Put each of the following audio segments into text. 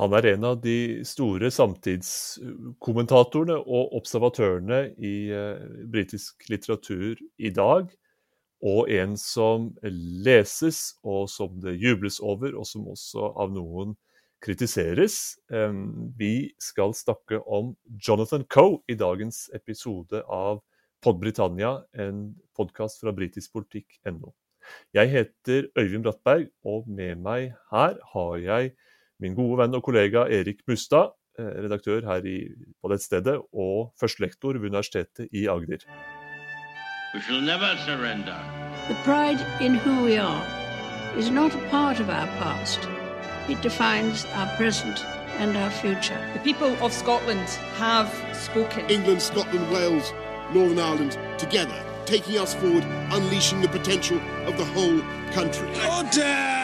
Han er en av de store samtidskommentatorene og observatørene i uh, britisk litteratur i dag. Og en som leses, og som det jubles over, og som også av noen kritiseres. Vi skal snakke om Jonathan Coe i dagens episode av Pod Britannia, en podkast fra britiskpolitikk.no. Jeg heter Øyvind Brattberg, og med meg her har jeg min gode venn og kollega Erik Mustad, eh, redaktør her i, på stedet, og førstelektor ved Universitetet i Agder. We shall never surrender. The pride in who we are is not a part of our past. It defines our present and our future. The people of Scotland have spoken. England, Scotland, Wales, Northern Ireland, together, taking us forward, unleashing the potential of the whole country. Order!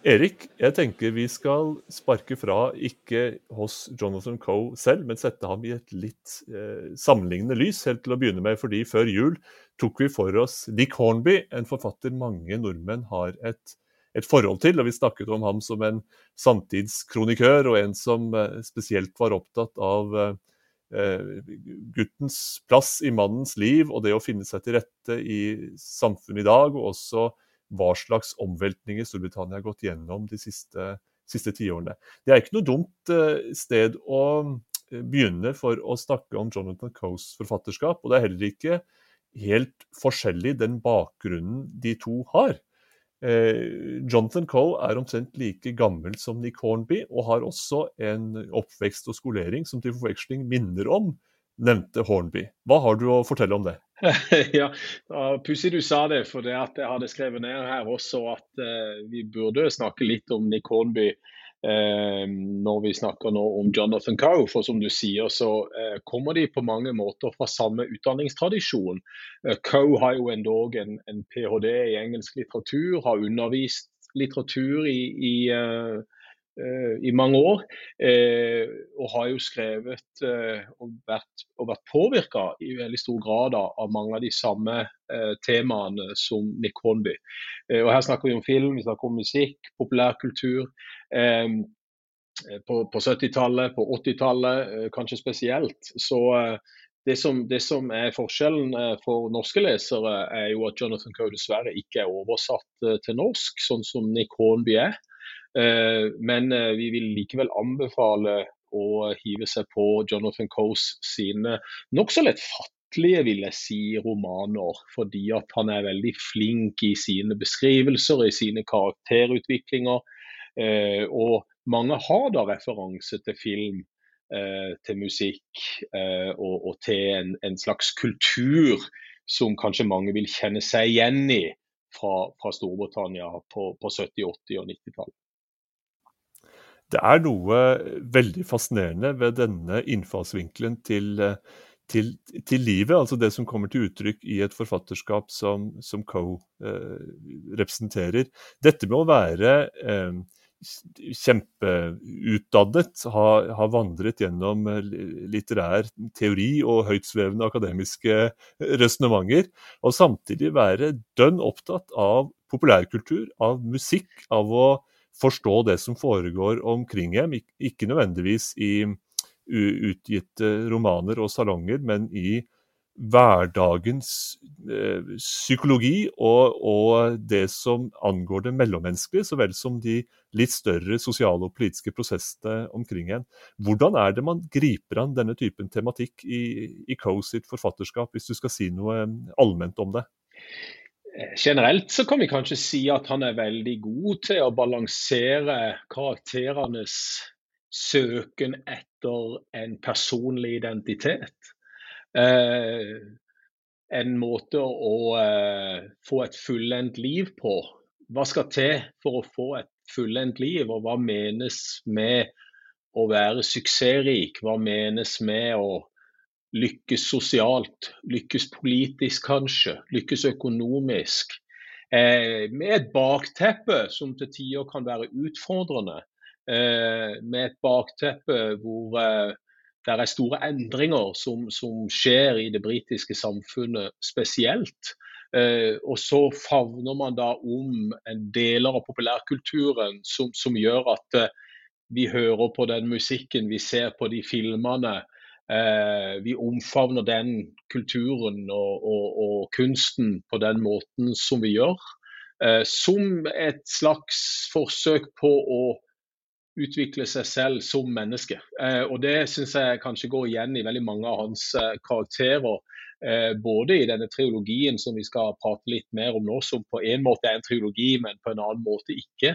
Erik, jeg tenker vi skal sparke fra ikke hos Jonathan Coe selv, men sette ham i et litt eh, sammenlignende lys helt til å begynne med. fordi før jul tok vi for oss Dick Hornby, en forfatter mange nordmenn har et, et forhold til. og Vi snakket om ham som en samtidskronikør og en som eh, spesielt var opptatt av eh, guttens plass i mannens liv og det å finne seg til rette i samfunnet i dag. og også hva slags omveltninger Storbritannia har gått gjennom de siste, siste tiårene. Det er ikke noe dumt eh, sted å eh, begynne for å snakke om Jonathan Coes forfatterskap. Og det er heller ikke helt forskjellig den bakgrunnen de to har. Eh, Jonathan Coe er omtrent like gammel som Nick Hornby, og har også en oppvekst og skolering som til forveksling minner om nevnte Hornby. Hva har du å fortelle om det? ja, Pussig du sa det, for det at jeg hadde skrevet ned her også at uh, vi burde snakke litt om Nick Hornby uh, når vi snakker nå om Jonathan Coe. For som du sier, så uh, kommer de på mange måter fra samme utdanningstradisjon. Coe har jo endog en, en ph.d. i engelsk litteratur, har undervist litteratur i, i Eh, i mange år. Eh, og har jo skrevet eh, og vært, og vært påvirka i veldig stor grad av mange av de samme temaene som Nick Hornby. og Her snakker vi om film, vi snakker om musikk, populærkultur. på, på 70-tallet, på 80-tallet kanskje spesielt. Så det som, det som, er forskjellen for norske lesere, er jo at Jonathan Coe dessverre ikke er oversatt til norsk, sånn som Nick Hornby er. Eh, men eh, vi vil likevel anbefale å hive seg på Jonathan Coes sine nokså lettfattelige vil jeg si, romaner. Fordi at han er veldig flink i sine beskrivelser, i sine karakterutviklinger. Eh, og mange har da referanse til film, til musikk og, til en, slags kultur som kanskje mange vil kjenne seg igjen i fra, Storbritannia på 70-, 80- og 90-tallet. Det er noe veldig fascinerende ved denne innfallsvinkelen til, til, til, livet. Altså det som kommer til uttrykk i et forfatterskap som, som Coe eh, representerer. Dette med å være eh, kjempeutdannet, ha, ha, vandret gjennom litterær teori og høytsvevende akademiske resonnementer, og samtidig være dønn opptatt av populærkultur, av musikk, av å forstå det som foregår omkring hjem. Ikke nødvendigvis i utgitte romaner og salonger, men i hverdagens eh, psykologi og, og, det som angår det mellommenneskelige, så vel som de litt større sosiale og politiske prosessene omkring en. Hvordan er det man griper an denne typen tematikk i, i Coe sitt forfatterskap, hvis du skal si noe eh, allment om det? Eh, generelt så kan vi kanskje si at han er veldig god til å balansere karakterenes søken etter en personlig identitet. Eh, en måte å eh, få et fullendt liv på. Hva skal til for å få et fullendt liv, og hva menes med å være suksessrik? Hva menes med å lykkes sosialt, lykkes politisk kanskje, lykkes økonomisk. Eh, med et bakteppe som til tider kan være utfordrende. Eh, med et bakteppe hvor eh, det er store endringer som, som skjer i det britiske samfunnet spesielt. Eh, og så favner man da om deler av populærkulturen som, som gjør at eh, vi hører på den musikken, vi ser på de filmene. Eh, vi omfavner den kulturen og, og, og, kunsten på den måten som vi gjør. Eh, som et slags forsøk på å utvikle seg selv som menneske. Eh, og Det syns jeg kanskje går igjen i veldig mange av hans karakterer. Både i denne triologien som vi skal prate litt mer om nå, som på en måte er en triologi, men på en annen måte ikke.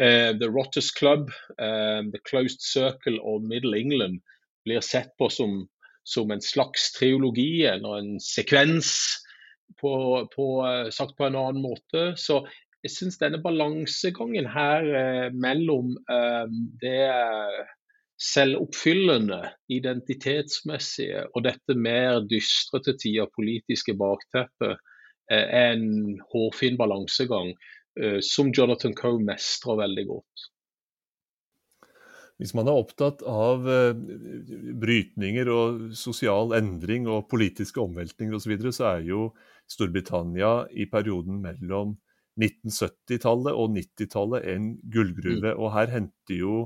The Rotters Club, The Closed Circle og Middle England blir sett på som, som en slags triologi eller en sekvens, på, på, sagt på en annen måte. Så jeg syns denne balansegangen her eh, mellom eh, det selvoppfyllende, identitetsmessige og dette mer dystre til tider politiske bakteppet eh, er en hårfin balansegang eh, som Jonathan Coe mestrer veldig godt. Hvis man er opptatt av uh, brytninger og sosial endring og politiske omveltninger osv., så, videre, så er jo Storbritannia i perioden mellom 1970-tallet og 90-tallet en gullgruve. Mm. Og her henter, jo,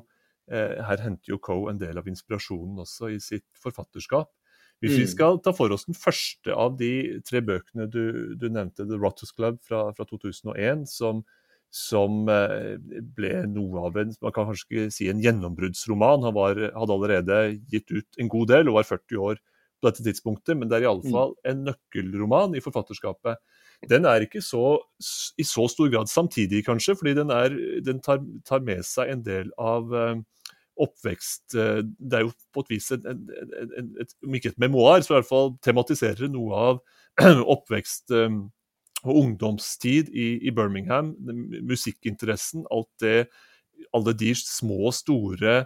eh, her henter jo Coe en del av inspirasjonen også i sitt forfatterskap. Hvis mm. vi skal ta for oss den første av de tre bøkene du, du nevnte, The Rotters Club fra, fra 2001, som, som eh, ble noe av en man kan kanskje ikke si en gjennombruddsroman. Han var, hadde allerede gitt ut en god del og var 40 år på dette tidspunktet, men det er iallfall mm. en nøkkelroman i forfatterskapet den er ikke så, i så stor grad samtidig, kanskje, fordi den, er, den tar, tar, med seg en del av uh, oppvekst uh, Det er jo på et vis, en, en, en, et, om ikke et memoar, så i hvert fall tematiserer noe av oppvekst og ungdomstid i, i, Birmingham. Musikkinteressen, alt det, alle de små, og store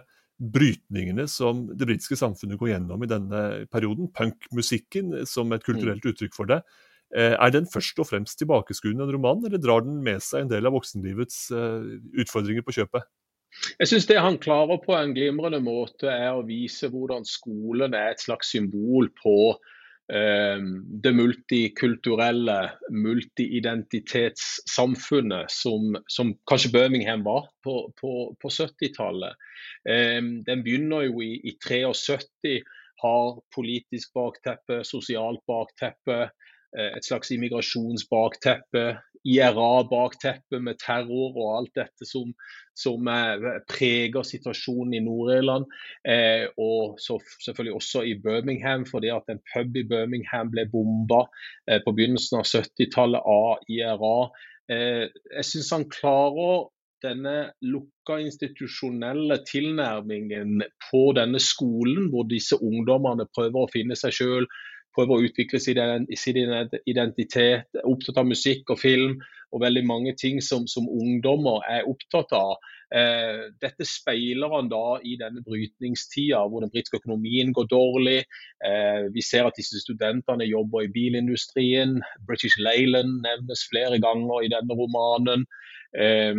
brytningene som det britiske samfunnet går gjennom i denne perioden. Punkmusikken som et kulturelt uttrykk for det. Eh, er den først og fremst tilbakeskuende, en roman, eller drar den med seg en del av voksenlivets eh, utfordringer på kjøpet? Jeg synes Det han klarer på en glimrende måte, er å vise hvordan skolen er et slags symbol på det multikulturelle, multiidentitetssamfunnet som, som, kanskje Birmingham var på, på, på 70-tallet. Eh, den begynner jo i, i 73, har politisk bakteppe, sosialt bakteppe. Eh, et slags immigrasjonsbakteppe, IRA-bakteppe med terror og alt dette som, som eh, preger situasjonen i Nord-Irland. Eh, og så selvfølgelig også i Birmingham, fordi at en pub i Birmingham ble bomba eh, på begynnelsen av 70-tallet av IRA. Eh, jeg syns han klarer denne lukka institusjonelle tilnærmingen på denne skolen, hvor disse ungdommene prøver å finne seg sjøl, prøver å utvikle sin identitet, er opptatt av musikk og film og veldig mange ting som, som ungdommer er opptatt av. Eh, dette speiler han da i denne brytningstida hvor den britiske økonomien går dårlig. Eh, vi ser at disse studentene jobber i bilindustrien. British Leyland nevnes flere ganger i denne romanen. Eh,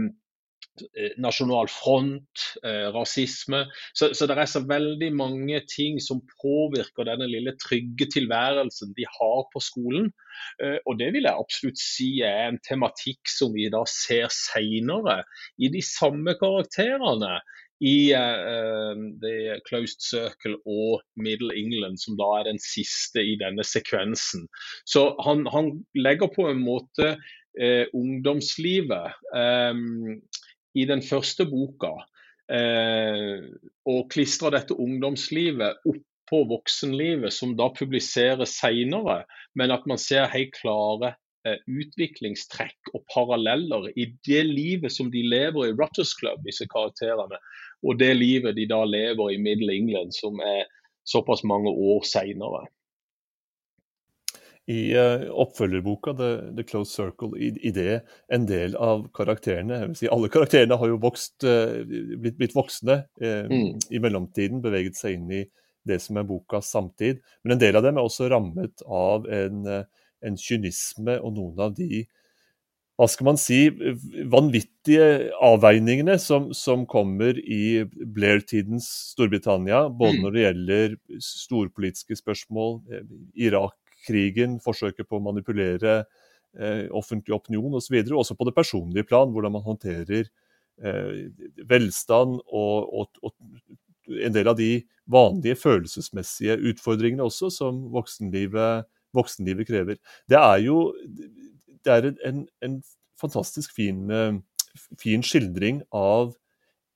nasjonal front, eh, rasisme. Så, så, det er så veldig mange ting som påvirker denne lille trygge tilværelsen de har på skolen. Eh, og det vil jeg absolutt si er en tematikk som vi da ser seinere i de samme karakterene i uh, The Closed Circle og Middle England, som da er den siste i denne sekvensen. Så han, han legger på en måte uh, ungdomslivet um, i den første boka eh, og klistrer dette ungdomslivet opp på voksenlivet, som da publiseres senere, men at man ser helt klare eh, utviklingstrekk og paralleller i det livet som de lever i Rutters Club, disse karakterene, og det livet de da lever i Middle England, som er såpass mange år senere i uh, oppfølgerboka The, The, Close Circle i, i, det en del av karakterene jeg vil si Alle karakterene har jo vokst, uh, blitt, blitt, voksne eh, mm. i mellomtiden, beveget seg inn i det som er bokas samtid. Men en del av dem er også rammet av en, en kynisme og noen av de hva skal man si, vanvittige avveiningene som, som kommer i Blair-tidens Storbritannia, både mm. når det gjelder storpolitiske spørsmål, Irak krigen, forsøket på å manipulere eh, offentlig opinion osv. Og også på det personlige plan, hvordan man håndterer eh, velstand og, og, og, en del av de vanlige følelsesmessige utfordringene også som voksenlivet, voksenlivet krever. Det er jo det er en, en fantastisk fin, eh, fin skildring av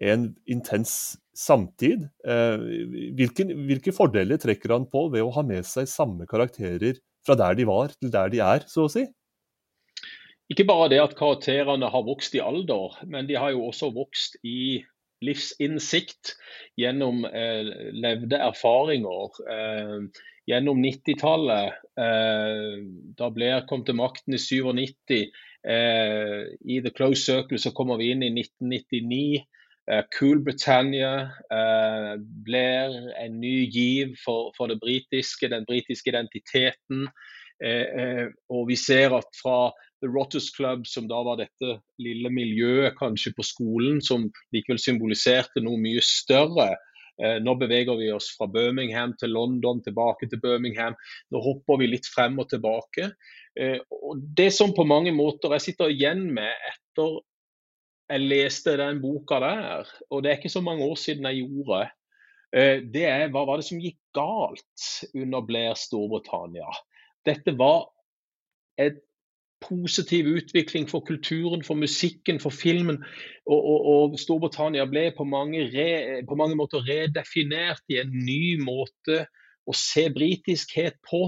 en intens samtid. Eh, hvilke, hvilke, fordeler trekker han på ved å ha med seg samme karakterer fra der de var til der de er, så å si? Ikke bare det at karakterene har vokst i alder, men de har jo også vokst i livsinnsikt gjennom eh, levde erfaringer. Eh, gjennom 90-tallet, eh, da Blair kom til makten i 97, eh, i The Close Circle så kommer vi inn i 1999. Uh, cool Britannia uh, blir en ny giv for, for det britiske, den britiske identiteten. Uh, og vi ser at fra The Rotters Club, som da var dette lille miljøet kanskje på skolen, som likevel symboliserte noe mye større. Nå beveger vi oss fra Birmingham til London, tilbake til Birmingham. Nå hopper vi litt frem og tilbake. Og det som på mange måter jeg sitter igjen med etter jeg leste den boka der, og det er ikke så mange år siden jeg gjorde, eh, det er hva var det som gikk galt under Blair Storbritannia. Dette var en positiv utvikling for kulturen, for musikken, for filmen. Og, og, og Storbritannia ble på mange, re, på mange måter redefinert i en ny måte å se britiskhet på.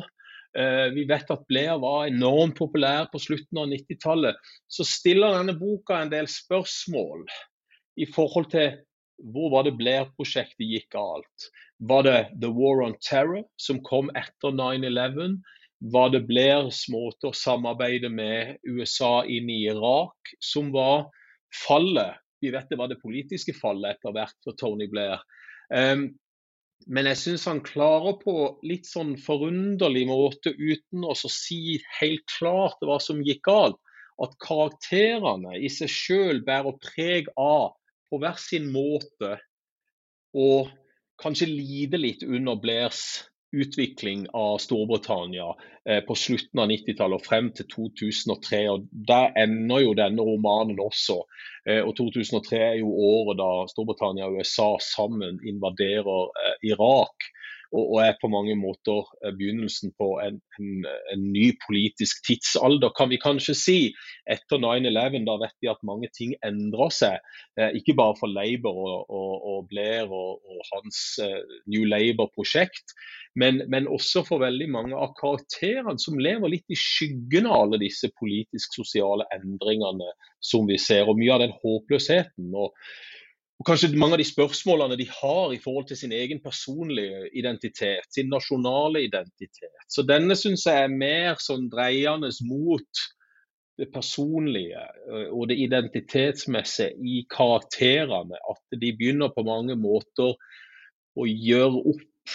Eh, vi vet at Blair var enormt populær på slutten av 90-tallet. Så stiller denne boka en del spørsmål i forhold til hvor var det Blair-prosjektet gikk galt. Var det The War on Terror som kom etter 9-11? Var det Blairs måte å samarbeide med USA inn i Irak som var fallet? Vi vet det var det politiske fallet etter hvert for Tony Blair. Um, men jeg syns han klarer på litt sånn forunderlig måte, uten å si helt klart hva som gikk galt, at karakterene i seg sjøl bærer preg av, på hver sin måte, å kanskje lide litt under Blairs utvikling av Storbritannia eh, på slutten av 90-tallet og frem til 2003. og Der ender jo denne romanen også. Eh, og 2003 er jo året da Storbritannia og USA sammen invaderer eh, Irak og, og, er på mange måter eh, begynnelsen på en, en, en, ny politisk tidsalder, kan vi kanskje si. Etter 9-11 da vet vi at mange ting endrer seg. Eh, ikke bare for Labour og, og, og Blair og, hans eh, New Labour-prosjekt, men, men, også for veldig mange av karakterene som lever litt i skyggen av alle disse politisk-sosiale endringene som vi ser, og mye av den håpløsheten. og og kanskje mange av de spørsmålene de har i forhold til sin egen personlige identitet, sin nasjonale identitet. Så denne syns jeg er mer sånn dreiende mot det personlige eh, og det identitetsmessige i karakterene. At de begynner på mange måter å gjøre, opp,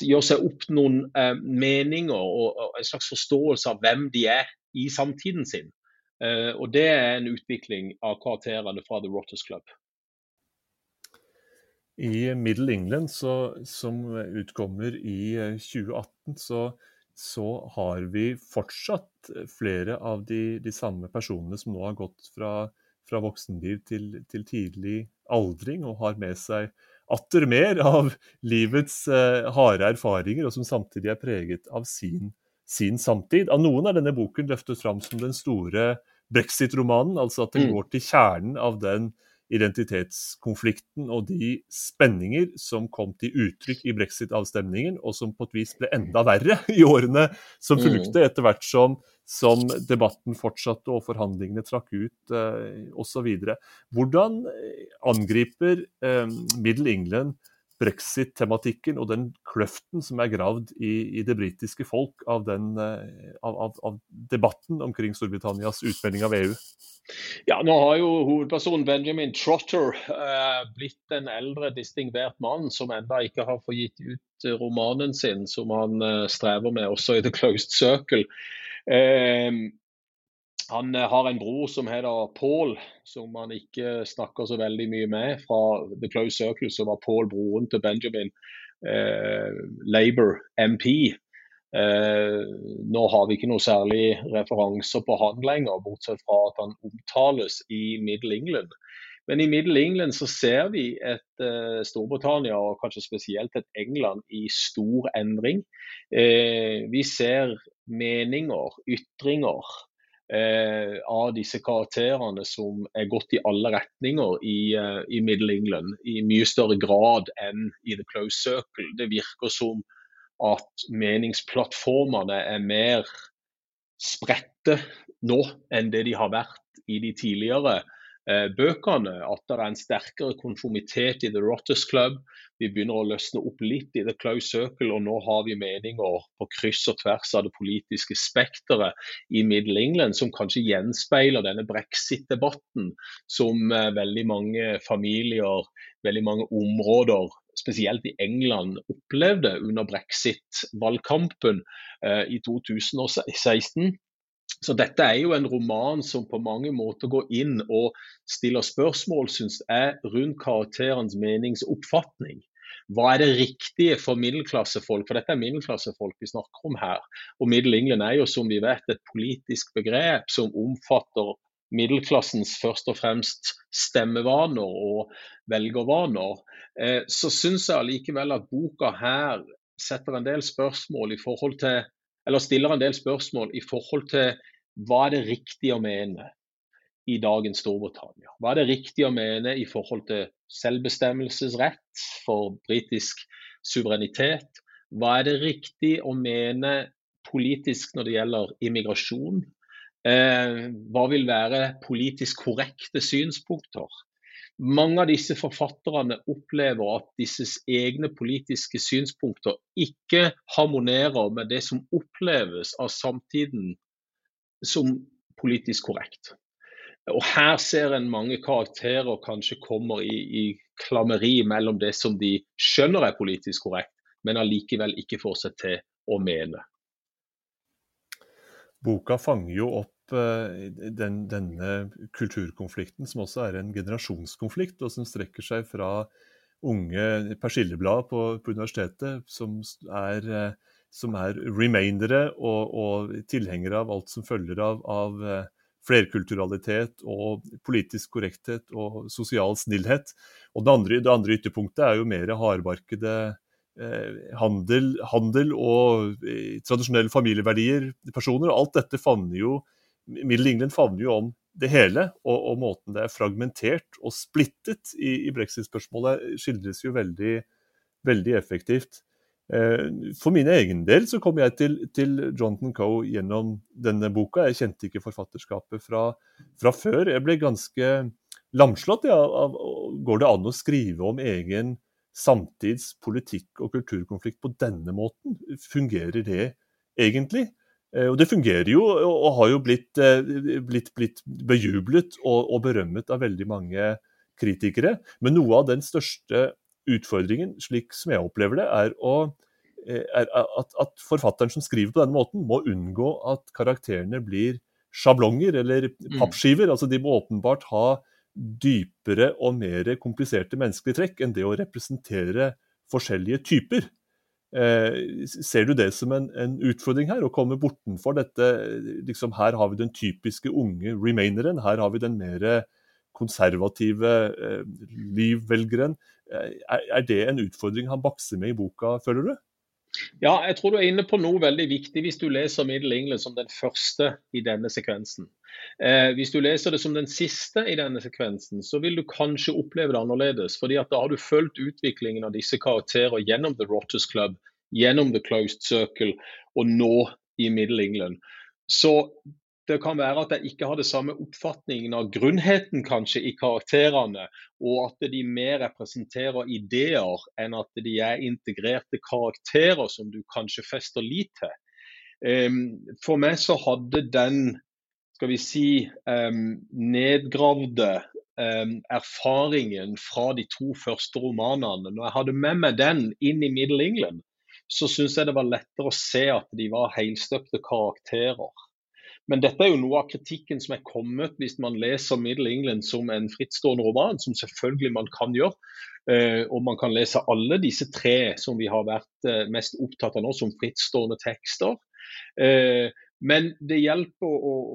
gjøre seg opp noen eh, meninger og, og, en slags forståelse av hvem de er i samtiden sin. Eh, og Det er en utvikling av karakterene fra The Rotters Club. I Middle England, så, som utkommer i 2018, eh, så, så, har vi fortsatt flere av de, de, samme personene som nå har gått fra, fra voksenliv til, til, tidlig aldring, og har med seg atter mer av livets eh, harde erfaringer, og som samtidig er preget av sin, sin samtid. Av noen er denne boken løftet fram som den store brexit-romanen, altså at den mm. går til kjernen av den identitetskonflikten og de spenninger som kom til uttrykk i brexit-avstemningen, og som på et vis ble enda verre i årene som mm. fulgte, etter hvert som, som debatten fortsatte og forhandlingene trakk ut eh, osv. Hvordan angriper eh, Middle England brexit-tematikken og den kløften som er gravd i, i det britiske folk av, den, eh, av, av, av, debatten omkring Storbritannias utmelding av EU? Ja, Nå har jo hovedpersonen Benjamin Trotter eh, blitt en eldre, distingvert mann som enda ikke har fått gitt ut romanen sin, som han eh, strever med også i The Closed Circle. Eh, han eh, har en bror som heter Paul, som han ikke snakker så veldig mye med. Fra The Close Circle så var Paul broren til Benjamin, eh, Labour MP. Eh, nå har vi ikke noe særlig referanser på han lenger, bortsett fra at han omtales i Middle England. Men i Middle England så ser vi et eh, Storbritannia og kanskje spesielt et England i stor endring. Eh, vi ser meninger, ytringer uh, av disse karakterene som er gått i alle retninger i, i, Middle England. I mye større grad enn i The Close Circle. Det virker som at meningsplattformene er mer spredte nå enn det de har vært i de tidligere eh, bøkene. At det er en sterkere konformitet i The Rotters Club. Vi begynner å løsne opp litt i The Close Circle, og nå har vi meninger på kryss og tvers av det politiske spekteret i Middle England, som kanskje gjenspeiler denne brexit-debatten som eh, veldig mange familier, veldig mange områder spesielt i England opplevde under brexit-valgkampen eh, i 2016. Så dette er jo en roman som på mange måter går inn og stiller spørsmål, syns jeg, rundt karakterens meningsoppfatning. Hva er det riktige for middelklassefolk? For dette er middelklassefolk vi snakker om her. Og Middle England er jo som vi vet et politisk begrep som omfatter middelklassens først og fremst stemmevaner og velgervaner, eh, så syns jeg allikevel at boka her setter en del spørsmål i forhold til eller stiller en del spørsmål i forhold til hva er det riktig å mene i dagens Storbritannia? Hva er det riktig å mene i forhold til selvbestemmelsesrett for britisk suverenitet? Hva er det riktig å mene politisk når det gjelder immigrasjon? Eh, hva vil være politisk korrekte synspunkter? Mange av disse forfatterne opplever at disses egne politiske synspunkter ikke harmonerer med det som oppleves av samtiden som politisk korrekt. Og Her ser en mange karakterer kanskje kommer i, i klammeri mellom det som de skjønner er politisk korrekt, men allikevel ikke får seg til å mene. Boka fanger jo opp eh, den, denne kulturkonflikten, som også er en generasjonskonflikt, og som strekker seg fra unge persilleblad på, på universitetet, som er, eh, som er remaindere og, og, tilhengere av alt som følger av, av eh, flerkulturalitet og politisk korrekthet og sosial snillhet. Og det andre, det andre ytterpunktet er jo mer hardbarkede Eh, handel, handel, og eh, tradisjonelle familieverdier, personer. og Alt dette favner jo Middle England favner jo om det hele, og, og, måten det er fragmentert og splittet i, i brexit-spørsmålet, skildres jo veldig, veldig effektivt. Eh, for min egen del så kom jeg til, til Jonathan Coe gjennom denne boka. Jeg kjente ikke forfatterskapet fra, fra før. Jeg ble ganske lamslått ja, av Går det an å skrive om egen samtids politikk- og kulturkonflikt på denne måten? Fungerer det egentlig? Eh, og det fungerer jo, og har jo blitt, eh, blitt, blitt bejublet og, og, berømmet av veldig mange kritikere. Men noe av den største utfordringen, slik som jeg opplever det, er, å, eh, er at, at, forfatteren som skriver på denne måten, må unngå at karakterene blir sjablonger eller mm. pappskiver. Mm. Altså, de må åpenbart ha dypere og mer kompliserte menneskelige trekk enn det å representere forskjellige typer. Eh, ser du det som en, en, utfordring her, å komme bortenfor dette liksom, Her har vi den typiske unge remaineren, her har vi den mer konservative eh, livvelgeren. Er det en utfordring han bakser med i boka, føler du? Ja, jeg tror du er inne på noe veldig viktig hvis du leser Middle England som den første i denne sekvensen. Eh, hvis du leser det som den siste i denne sekvensen, så vil du kanskje oppleve det annerledes. fordi at Da har du fulgt utviklingen av disse karakterer gjennom The Rotters Club, gjennom The Closed Circle og nå i Middle England. Så det kan være at jeg ikke har det samme oppfatningen av grunnheten kanskje i karakterene, og at de mer representerer ideer enn at de er integrerte karakterer som du kanskje fester lit til. Ehm, for meg så hadde den skal vi si, um, nedgravde um, erfaringen fra de to første romanene, når jeg hadde med meg den inn i Middle England, så syns jeg det var lettere å se at de var helstøpte karakterer. Men dette er jo noe av kritikken som er kommet hvis man leser Middle England som en frittstående roman, som selvfølgelig man kan gjøre. Uh, og man kan lese alle disse tre som vi har vært uh, mest opptatt av nå, som frittstående tekster. Uh, men det hjelper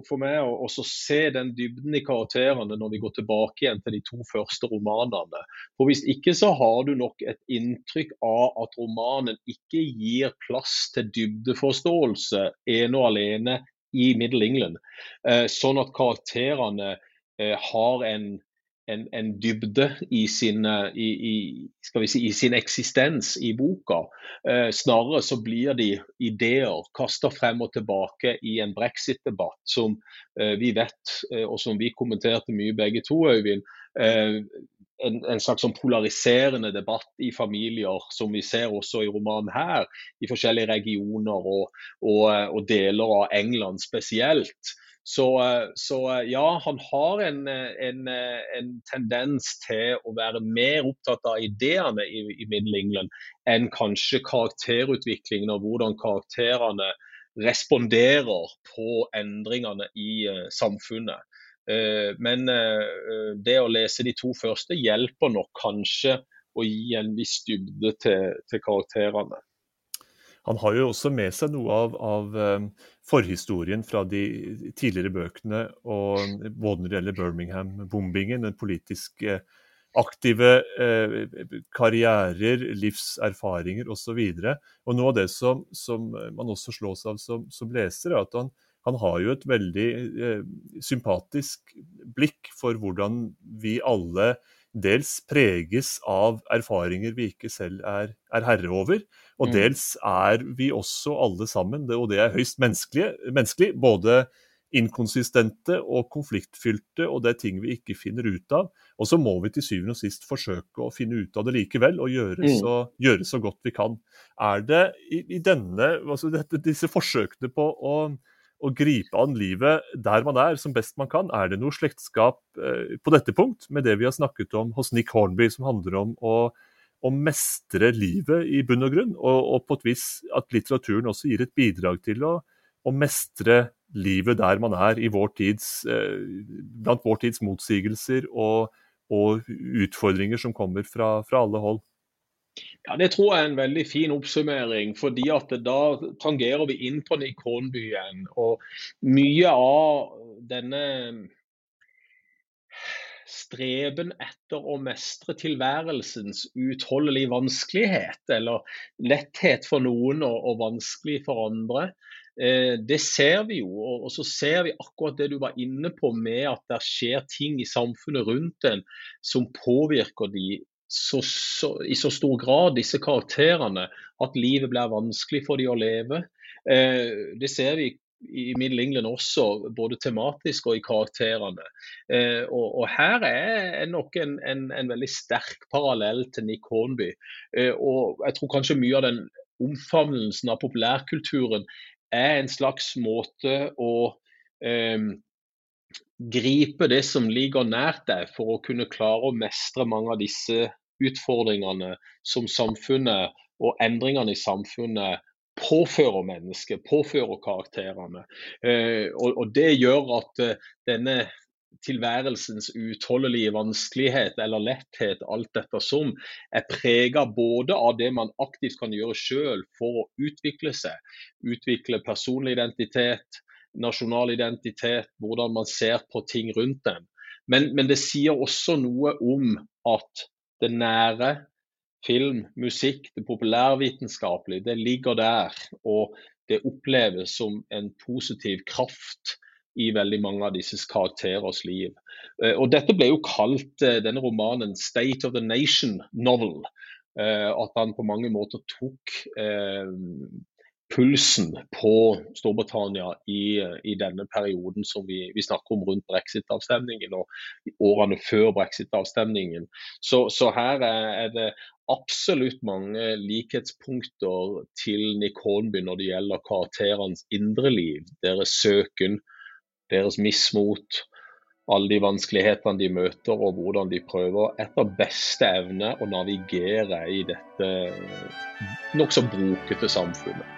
for meg å se den dybden i karakterene når vi går tilbake igjen til de to første romanene. For Hvis ikke så har du nok et inntrykk av at romanen ikke gir plass til dybdeforståelse ene og alene i Middle England. Sånn at karakterene har en en, en dybde i sin, eh, i, i, si, i sin, eksistens i boka. Eh, snarere så blir de ideer kasta frem og tilbake i en brexit-debatt som eh, vi vet, eh, og som vi kommenterte mye begge to, Øyvind. Eh, en, en, slags sånn polariserende debatt i familier, som vi ser også i romanen her, i forskjellige regioner og, og, og deler av England spesielt. Så, eh, så, eh, ja, han har en, eh, en, en, tendens til å være mer opptatt av ideene i, i Middle England enn kanskje karakterutviklingen og hvordan karakterene responderer på endringene i uh, samfunnet. Uh, men uh, det å lese de to første hjelper nok kanskje å gi en viss dybde til, til karakterene. Han har jo også med seg noe av, av um, forhistorien fra de tidligere bøkene, og både når det gjelder Birmingham-bombingen, den politiske aktive eh, karrierer, livserfaringer osv. Noe av det som, som, man også slås av som, som leser, er at han, han har jo et veldig eh, sympatisk blikk for hvordan vi alle dels preges av erfaringer vi ikke selv er, er herre over. Og mm. dels er vi også alle sammen, det, og det er høyst menneskelig, både inkonsistente og konfliktfylte, og det er ting vi ikke finner ut av. Og så må vi til syvende og sist forsøke å finne ut av det likevel, og gjøre, mm. så, gjøre så, godt vi kan. Er det i, i denne, altså dette, disse forsøkene på å å gripe an livet der man er, som best man kan. Er det noe slektskap eh, på dette punkt med det vi har snakket om hos Nick Hornby, som handler om å, å mestre livet i bunn og grunn, og, og, på et vis at litteraturen også gir et bidrag til å, å mestre livet der man er, i vår tids, eh, blant vår tids motsigelser og, og utfordringer som kommer fra, fra alle hold? Ja, Det tror jeg er en veldig fin oppsummering. fordi at Da tangerer vi inn på den ikonbyen. Og mye av denne streben etter å mestre tilværelsens utholdelige vanskelighet, eller letthet for noen og, og vanskelig for andre, eh, det ser vi jo. Og, så ser vi akkurat det du var inne på med at det skjer ting i samfunnet rundt en som påvirker de så, så, i så stor grad, disse karakterene, at livet blir vanskelig for de å leve. Eh, det ser vi i Middle England også, både tematisk og i karakterene. Eh, og, og, Her er nok en, en, en, veldig sterk parallell til Nick Hornby. Eh, og jeg tror kanskje mye av den omfavnelsen av populærkulturen er en slags måte å eh, gripe det som ligger nært deg, for å kunne klare å mestre mange av disse utfordringene som samfunnet og endringene i samfunnet påfører mennesket, påfører karakterene. Eh, og, Det gjør at uh, denne tilværelsens utholdelige vanskelighet eller letthet, alt dette som, er prega både av det man aktivt kan gjøre sjøl for å utvikle seg, utvikle personlig identitet, nasjonal identitet, hvordan man ser på ting rundt dem. Men, men det sier også noe om at det nære, film, musikk, det populærvitenskapelige, det ligger der. Og det oppleves som en positiv kraft i veldig mange av disse karakterers liv. Eh, og Dette ble jo kalt eh, denne romanen 'State of the Nation Novel'. Eh, at han på mange måter tok pulsen på Storbritannia i, i, denne perioden som vi, vi snakker om rundt brexit-avstemningen og årene før brexit-avstemningen. Så, så, her er, det absolutt mange likhetspunkter til Nick Hornby når det gjelder karakterenes indre liv, deres søken, deres mismot, alle de vanskelighetene de møter, og hvordan de prøver etter beste evne å navigere i dette nokså brokete samfunnet.